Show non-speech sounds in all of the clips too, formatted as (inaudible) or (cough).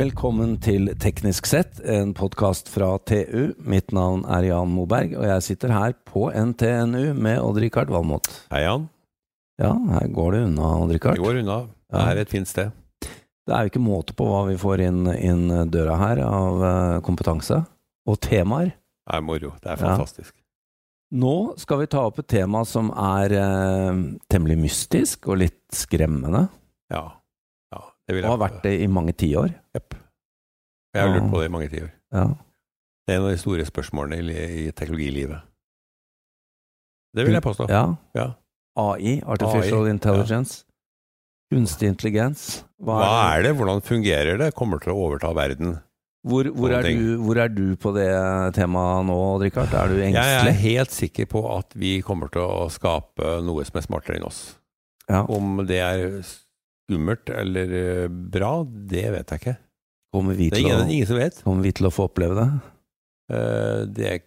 Velkommen til Teknisk sett, en podkast fra TU. Mitt navn er Jan Moberg, og jeg sitter her på NTNU med Odd-Rikard Valmot. Hei, Jan. Ja, her går det unna, Odd-Rikard. Det går unna. Det er et fint sted. Det er jo ikke måte på hva vi får inn, inn døra her av eh, kompetanse og temaer. Det er moro. Det er Ja. fantastisk. Nå skal vi ta opp et tema som er eh, temmelig mystisk og litt skremmende, Ja. Ja og har vært det i mange tiår. Jepp. Jeg har lurt på det i mange tiår. Ja. Det er en av de store spørsmålene i, i teknologilivet. Det vil jeg påstå. Ja. Ja. AI, Artificial AI, Intelligence. Kunstig intelligens. Hva er det? Hvordan fungerer det? Kommer til å overta verden? Hvor, hvor, er du, hvor er du på det temaet nå, Richard? Er du engstelig? Jeg er helt sikker på at vi kommer til å skape noe som er smartere enn oss. Ja. Om det er skummelt eller eh, bra, det vet jeg ikke. Kommer vi, Det er til å, ingen, ingen som vet. kommer vi til å få oppleve det? Uh, Det er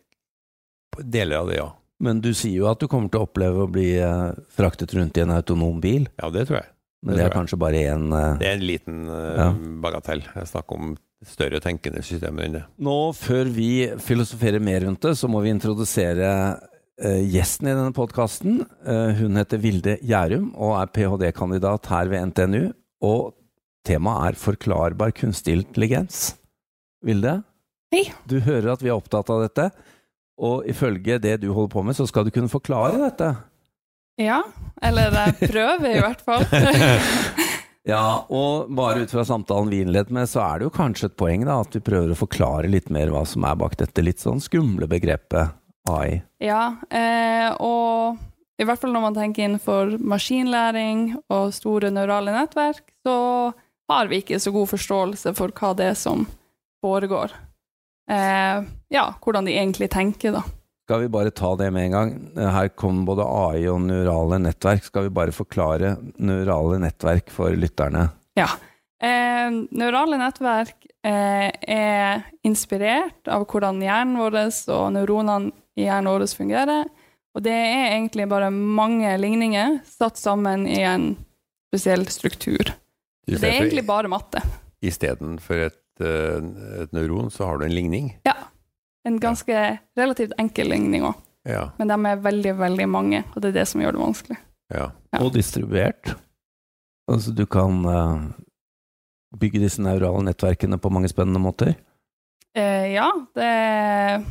deler av det, ja. Men du sier jo at du kommer til å oppleve å bli uh, fraktet rundt i en autonom bil. Ja, det tror jeg. Men Det er kanskje bare én Det er en liten Ja. bagatell. Jeg snakker om større tenkende systemer enn det. Nå, før vi filosoferer mer rundt det, så må vi introdusere gjesten i denne podkasten. hun heter Vilde Gjærum og er ph.d.-kandidat her ved NTNU. Og temaet er forklarbar kunstig intelligens. Vilde? Hei. Du hører at vi er opptatt av dette. Og ifølge det du holder på med, så skal du kunne forklare dette. Ja, eller jeg prøver i hvert fall. (laughs) Ja, og bare ut fra samtalen vi innledet med, så er det jo kanskje et poeng da, at vi prøver å forklare litt mer hva som er bak dette litt sånn skumle begrepet AI. Ja, eh, og i hvert fall når man tenker innenfor maskinlæring og store neurale nettverk, så har vi ikke så god forståelse for hva det er som foregår. Eh, ja, hvordan de egentlig tenker, da. Skal vi bare ta det med en gang? Her kommer både AI og neurale nettverk. Skal vi bare forklare neurale nettverk for lytterne? Ja. Eh, neurale nettverk eh, er inspirert av hvordan hjernen vår og neuronene i hjernen vår fungerer. Og det er egentlig bare mange ligninger satt sammen i en spesiell struktur. Så det er egentlig bare matte. Istedenfor et, eh, et neuron, så har du en ligning. Ja. En ganske relativt enkel ligning òg, Ja. men de er veldig, veldig mange, og det er det som gjør det vanskelig. ja. Ja. Og distribuert. Altså du kan eh, bygge disse neurale nettverkene på mange spennende måter. Eh, ja, det er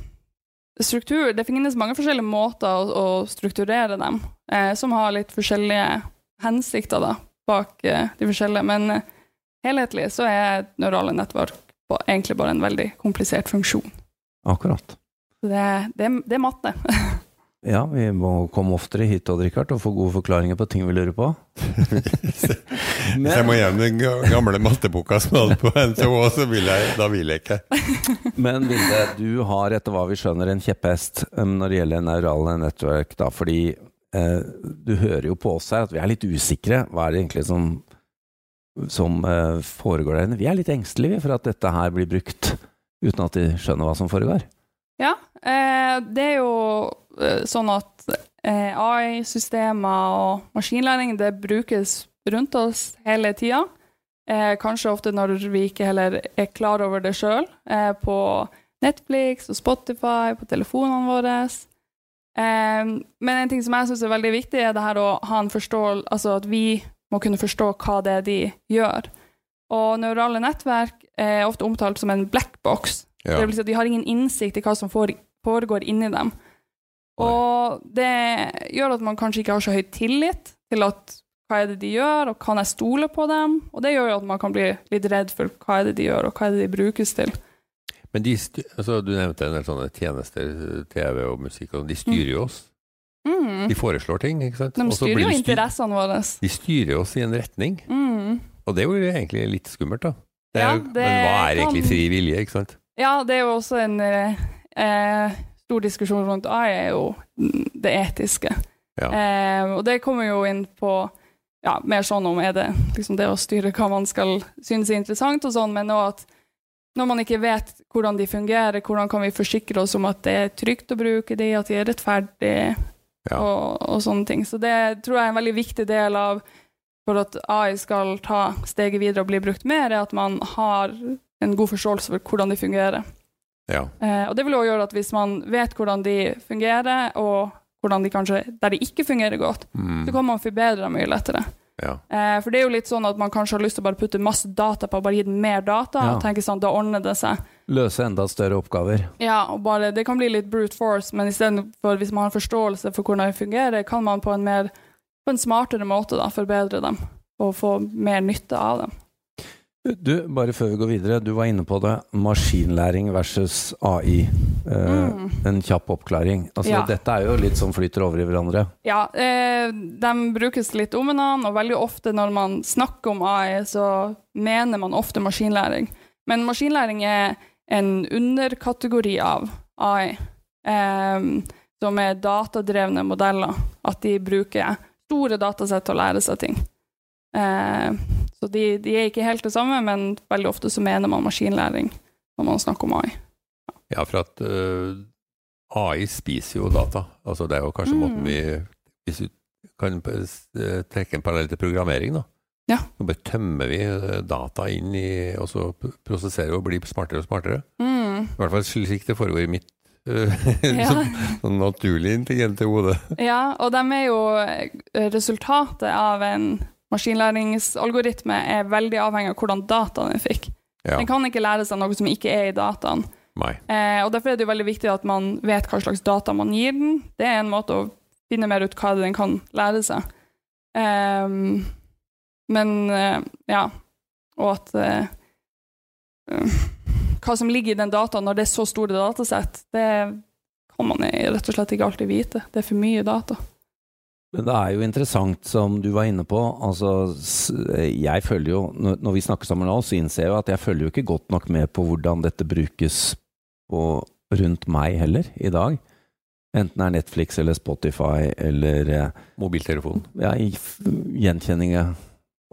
struktur Det finnes mange forskjellige måter å, å strukturere dem, eh, som har litt forskjellige hensikter da, bak eh, de forskjellige. Men eh, helhetlig så er neurale nettverk på, egentlig bare en veldig komplisert funksjon. Akkurat. Det, det, det er matte. (laughs) Ja, vi må komme oftere hit Odd Rikard, og få gode forklaringer på ting vi lurer på. (laughs) Hvis jeg må hjem den gamle matteboka som jeg hadde på NTH, så vil jeg, da vil jeg ikke. (laughs) Men Vilde, du har etter hva vi skjønner en kjepphest um, når det gjelder neurale nettverk, da, fordi eh, du hører jo på oss her at vi er litt usikre. Hva er det egentlig som, som eh, foregår der inne? Vi er litt engstelige for at dette her blir brukt uten at de skjønner hva som foregår. Ja, eh, det er jo sånn at eh, AI-systemer og maskinlæring det brukes rundt oss hele tida. Eh, kanskje ofte når vi ikke heller er klar over det sjøl, eh, på Netflix og Spotify, på telefonene våre. Eh, men en ting som jeg syns er veldig viktig, er det her å ha en forståelse Altså at vi må kunne forstå hva det er de gjør. Og neurale nettverk er ofte omtalt som en black box. Ja. Det vil si at de har ingen innsikt i hva som foregår inni dem. Og det gjør at man kanskje ikke har så høy tillit til at hva er det de gjør, og kan jeg stole på dem? Og det gjør jo at man kan bli litt redd for hva er det de gjør, og hva er det de brukes til. Men de, altså, du nevnte en del sånne tjenester, TV og musikk, og de styrer jo oss. Mm. De foreslår ting, ikke sant? De styrer jo interessene våre. De styrer oss i en retning, Mm. og det er jo egentlig litt skummelt, da. Det er, Ja, men hva er egentlig fri vilje, ikke sant? Ja, det er jo også en eh, eh, stor diskusjon rundt AI, er jo det etiske. Ja. Eh, og det kommer jo inn på ja, mer sånn om er det liksom det å styre hva man skal synes er interessant, og sånn, men òg at når man ikke vet hvordan de fungerer, hvordan kan vi forsikre oss om at det er trygt å bruke de, at de er rettferdige, Ja. og, og sånne ting. Så det tror jeg er en veldig viktig del av for at AI skal ta steget videre og bli brukt mer, er at man har en god forståelse for hvordan de fungerer. Ja. Eh, og det vil også gjøre at hvis man vet hvordan de fungerer, og hvordan de kanskje, der de ikke fungerer godt, Mm. så kan man forbedre dem mye lettere. ja. Eh, for det er jo litt sånn at man kanskje har lyst til å bare putte masse data på, bare gi den mer data, Ja. og tenke sånn, da ordner det seg. Løse enda større oppgaver. Ja, og bare, det kan bli litt brute force, men istedenfor hvis man har forståelse for hvordan det fungerer, kan man på en mer, på en smartere måte da, forbedre dem, og få mer nytte av dem. Du, bare før vi går videre, du var inne på det. Maskinlæring versus AI. Eh, Mm. En kjapp oppklaring. Altså, Ja. Dette er jo litt som flyter over i hverandre. Ja, eh, de brukes litt om hverandre, og veldig ofte når man snakker om AI, så mener man ofte maskinlæring. Men maskinlæring er en underkategori av AI, eh, som er datadrevne modeller. At de bruker store datasett til å lære seg ting. Eh, så de, de er ikke helt det samme, men veldig ofte så mener man maskinlæring når man snakker om AI. ja, for at uh, AI spiser jo data. Altså det er jo kanskje Mm. måten vi Hvis du kan eh, trekke en parallell til programmering, da. Ja. Så bare tømmer vi eh, data inn i Og så prosesserer vi og blir smartere og smartere. Mm. I hvert fall slik det foregår i mitt eh, (laughs) Ja. sånn, sånn naturlig intelligente hode. Ja, og de er jo eh, Resultatet av en maskinlæringsalgoritme er veldig avhengig av hvordan dataen den fikk. Ja. Den kan ikke lære seg noe som ikke er i dataen. Eh, og Derfor er det jo veldig viktig at man vet hva slags data man gir den. Det er en måte å finne mer ut hva den kan lære seg. Ehm, men eh, ja Og at eh, eh, Hva som ligger i den dataen når det er så store datasett, det kan man rett og slett ikke alltid vite. Det er for mye data. Men det er jo interessant, som du var inne på. Altså, jeg følger jo, når vi snakker sammen nå, så innser jeg jo at jeg følger jo ikke godt nok med på hvordan dette brukes på, rundt meg heller, i dag. Enten det er Netflix eller Spotify eller Mobiltelefonen. Mobiltelefon. ja, gjenkjenninga.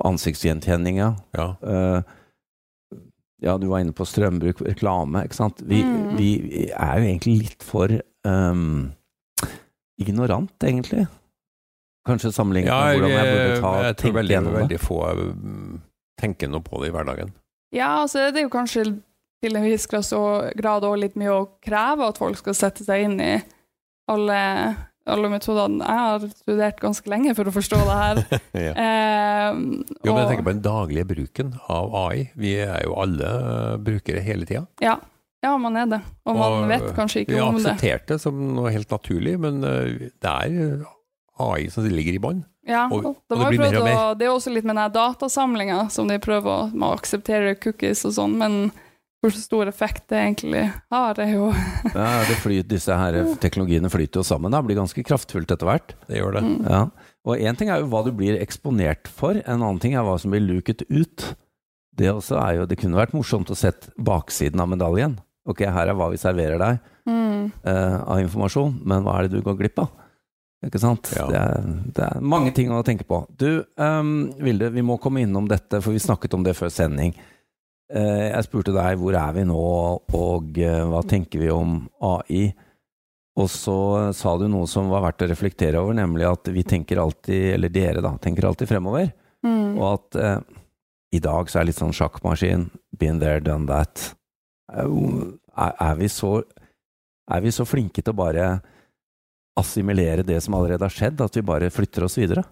Ansiktsgjenkjenninga. ja. Uh. Eh, ja, du var inne på strømbruk, reklame, ikke sant. Vi, Mm. vi er jo egentlig litt for um, ignorant, egentlig. Kanskje sammenlignet Ja, med hvordan jeg burde ta jeg tror tenke veldig, gjennom det. veldig få mm, tenker noe på det i hverdagen. Ja, altså det er jo kanskje til en viss grad òg grad litt mye å kreve at folk skal sette seg inn i alle, alle metodene. Jeg har studert ganske lenge for å forstå det her. (laughs) ja. Eh, Jo, men jeg tenker på den daglige bruken av AI. Vi er jo alle eh, brukere hele tida. ja, ja, man er det. Og man Og, vet kanskje ikke om det. Vi har akseptert det som noe helt naturlig, men eh, det er AI som ligger i bånn. Ja, og- og og det, det blir mer og mer. å- det er også litt med den datasamlinga som de prøver å akseptere cookies og sånn, men hvor stor effekt det egentlig har, er jo (laughs) Ja, det flyter, disse her teknologiene flyter jo sammen, Det Blir ganske kraftfullt etter hvert. Det gjør det. Mm. Ja. Og én ting er jo hva du blir eksponert for, en annen ting er hva som blir luket ut. Det også er jo Det kunne vært morsomt å sett baksiden av medaljen. Ok, her er hva vi serverer deg mm. uh, av informasjon, men hva er det du går glipp av? Ikke sant? Ja. Det, er, det er mange ting å tenke på. Du, um, Vilde, vi må komme innom dette, for vi snakket om det før sending. Uh, jeg spurte deg hvor er vi nå, og uh, hva tenker vi om AI? Og så sa du noe som var verdt å reflektere over, nemlig at vi tenker alltid, eller dere da, tenker alltid fremover. Mm. Og at uh, i dag så er det litt sånn sjakkmaskin. Been there, done that. Er, er, vi så, er vi så flinke til å bare assimilere det som allerede har skjedd, at vi bare flytter oss videre?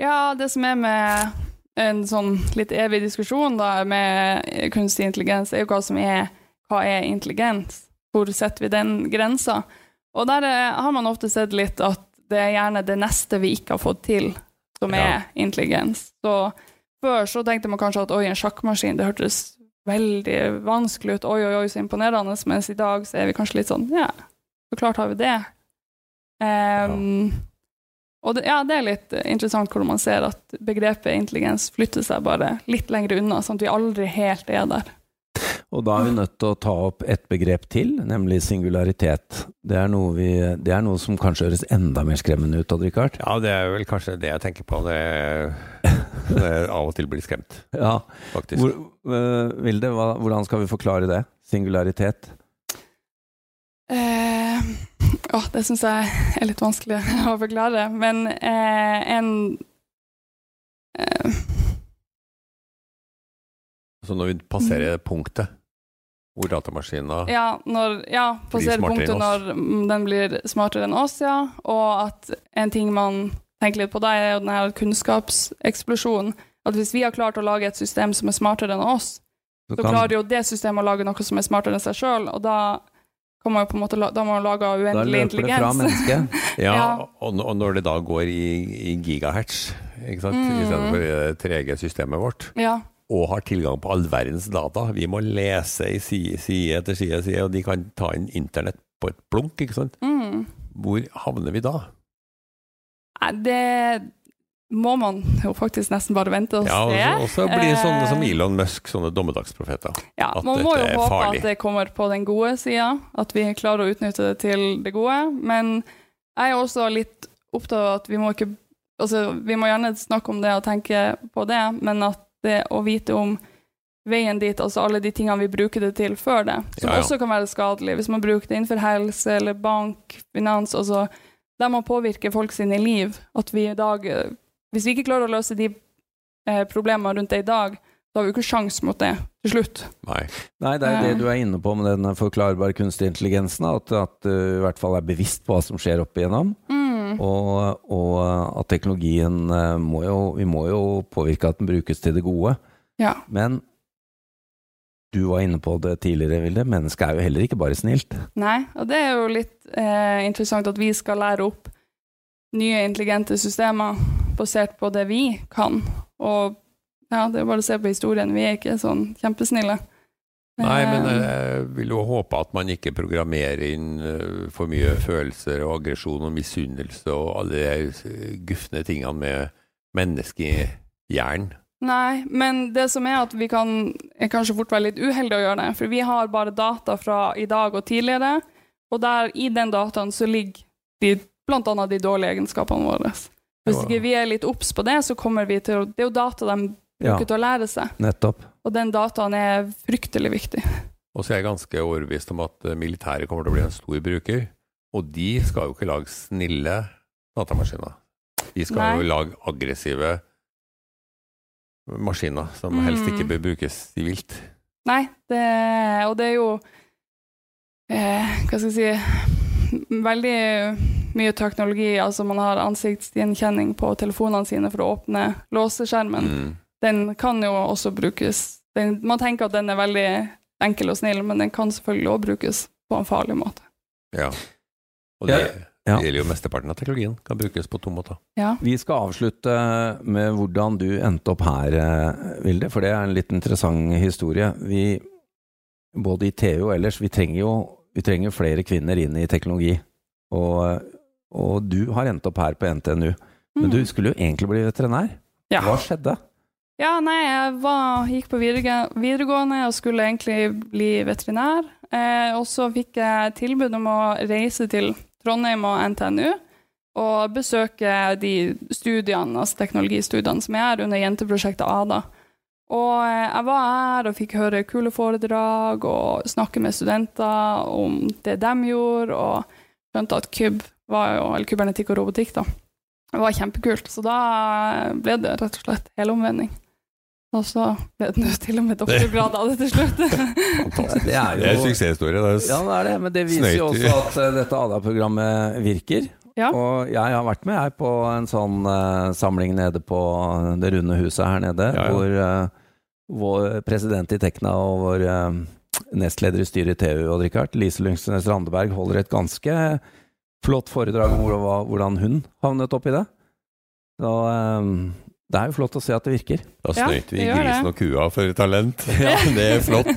Ja, det som er med en sånn litt evig diskusjon da, med kunstig intelligens, er jo hva som er hva er intelligens? Hvor setter vi den grensa? Og der eh, har man ofte sett litt at det er gjerne det neste vi ikke har fått til, som Ja. er intelligens. Så før så tenkte man kanskje at oi, en sjakkmaskin, det hørtes veldig vanskelig ut, oi, oi, oi, så imponerende, mens i dag så er vi kanskje litt sånn, ja, så klart har vi det. Ehm, og det, ja, det er litt interessant hvordan man ser at begrepet intelligens flytter seg bare litt lenger unna, sånn at vi aldri helt er der. Og da er vi nødt til å ta opp et begrep til, nemlig singularitet. Det er noe, vi, det er noe som kanskje høres enda mer skremmende ut, Odd-Rikard? Ja, det er vel kanskje det jeg tenker på. Det, (laughs) det er av og til blir skremt, Ja. faktisk. Hvor, uh, Vilde, hva, hvordan skal vi forklare det? Singularitet? Eh, åh, det syns jeg er litt vanskelig å forklare, men eh, en eh, Så når vi passerer punktet, Hvor datamaskina Ja, når, ja passerer smartere punktet når mm, den blir smartere enn oss, ja. Og at en ting man tenker litt på da, er jo den her kunnskapseksplosjonen. At hvis vi har klart å lage et system som er smartere enn oss, Så så klarer jo det systemet å lage noe som er smartere enn seg sjøl, og da man jo på en måte da må man lage Da løper det fra intelligens. mennesket. (laughs) Ja, Ja. Og, og når det da går i, i gigahertz, ikke sant? Mm. istedenfor det trege systemet vårt, ja. og har tilgang på all verdens data Vi må lese i side, side etter side, side, og de kan ta inn internett på et blunk, ikke sant? Mm. Hvor havner vi da? Det må man jo faktisk nesten bare vente og Ja, se. så- og så blir det sånne som Eh, Elon Musk, sånne dommedagsprofeter. Ja, at man må jo håpe farlig. at det kommer på den gode sida, at vi klarer å utnytte det til det gode. Men jeg er også litt opptatt av at vi må ikke Altså, vi må gjerne snakke om det og tenke på det, men at det å vite om veien dit, altså alle de tingene vi bruker det til før det, som Ja, ja. også kan være skadelig, hvis man bruker det innenfor helse eller bank, finans, altså der man påvirker folk sine liv, at vi i dag eh, Hvis vi ikke klarer å løse de eh, problemene rundt det i dag, da har vi jo ikke sjans mot det til slutt. Nei. Nei, det er det du er inne på med den forklarbare kunstig intelligensen. At, at du i hvert fall er bevisst på hva som skjer opp igjennom. Mm. Og, og at teknologien eh, må jo Vi må jo påvirke at den brukes til det gode. Ja. Men du var inne på det tidligere, Vilde. Mennesket er jo heller ikke bare snilt. Nei, og det er jo litt eh, interessant at vi skal lære opp nye intelligente systemer basert på det vi kan. Og ja, det er bare å se på historien. Vi er ikke sånn kjempesnille. Nei, men Eh, jeg vil jo håpe at man ikke programmerer inn eh, for mye følelser og aggresjon og misunnelse og alle de gufne tingene med menneskehjernen. Nei, men det som er at vi kan er kanskje fort være litt uheldige å gjøre det, for vi har bare data fra i dag og tidligere, og der i den dataen så ligger de, blant annet de dårlige egenskapene våre. Hvis ikke vi er litt obs på det, så kommer vi til å Det er jo data de Ja, bruker til å lære seg, nettopp. og den dataen er fryktelig viktig. Og så er jeg ganske overbevist om at eh, militæret kommer til å bli en stor bruker. Og de skal jo ikke lage snille datamaskiner. De skal Nei. jo lage aggressive maskiner som Mm. helst ikke bør brukes sivilt. Nei, det, og det er jo eh, Hva skal jeg si Veldig mye teknologi. Altså man har ansiktsgjenkjenning på telefonene sine for å åpne låseskjermen. Mm. Den kan jo også brukes den, Man tenker at den er veldig enkel og snill, men den kan selvfølgelig også brukes på en farlig måte. Ja. Og det, Ja. det gjelder jo mesteparten av teknologien. Kan brukes på to måter. Ja. Vi skal avslutte med hvordan du endte opp her, eh, Vilde, for det er en litt interessant historie. Vi, både i TU og ellers, vi trenger jo vi trenger flere kvinner inn i teknologi. Og, og du har endt opp her på NTNU. Men du Mm. skulle jo egentlig bli veterinær. Ja. Hva skjedde? Ja, nei, jeg var, gikk på videregående og skulle egentlig bli veterinær. Eh, og så fikk jeg tilbud om å reise til Trondheim og NTNU og besøke de studiene, altså teknologistudiene som er her under jenteprosjektet ADA. Og eh, jeg var her og fikk høre kule foredrag og snakke med studenter om det de gjorde, og skjønte at KYB var jo, eller kybernetikk og robotikk, da. Det var kjempekult. Så da ble det rett og slett helomvending. Og så ble det til og med doktorgrad av det til slutt. Det er er en jo suksesshistorie. Det er Ja, det er det, men det viser jo også at eh, dette ADA-programmet virker. Ja. Og jeg har vært med jeg, på en sånn uh, samling nede på det runde huset her nede, Ja, ja. hvor uh, vår president i Tekna og vår uh, nestleder i styret i TU, Odd Rikard, Lise Lyngsnes Randeberg, holder et ganske flott foredrag om hvordan- hun havnet oppi det. Så eh, det er jo flott å se at det virker. Da snøyt vi ja, grisen og kua for talent. (laughs) Ja, (laughs) det er flott.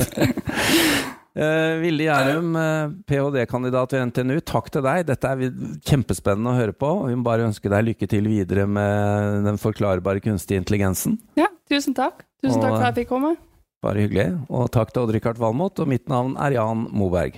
Uh, (laughs) Vilde Gjærum, eh, ph.d.-kandidat ved NTNU, takk til deg. Dette er kjempespennende å høre på. Vi må bare ønske deg lykke til videre med den forklarbare kunstige intelligensen. Ja, tusen takk. Tusen Og, takk for at jeg fikk komme. Bare hyggelig. Og takk til Odd-Rikard Valmot, og mitt navn er Jan Moberg.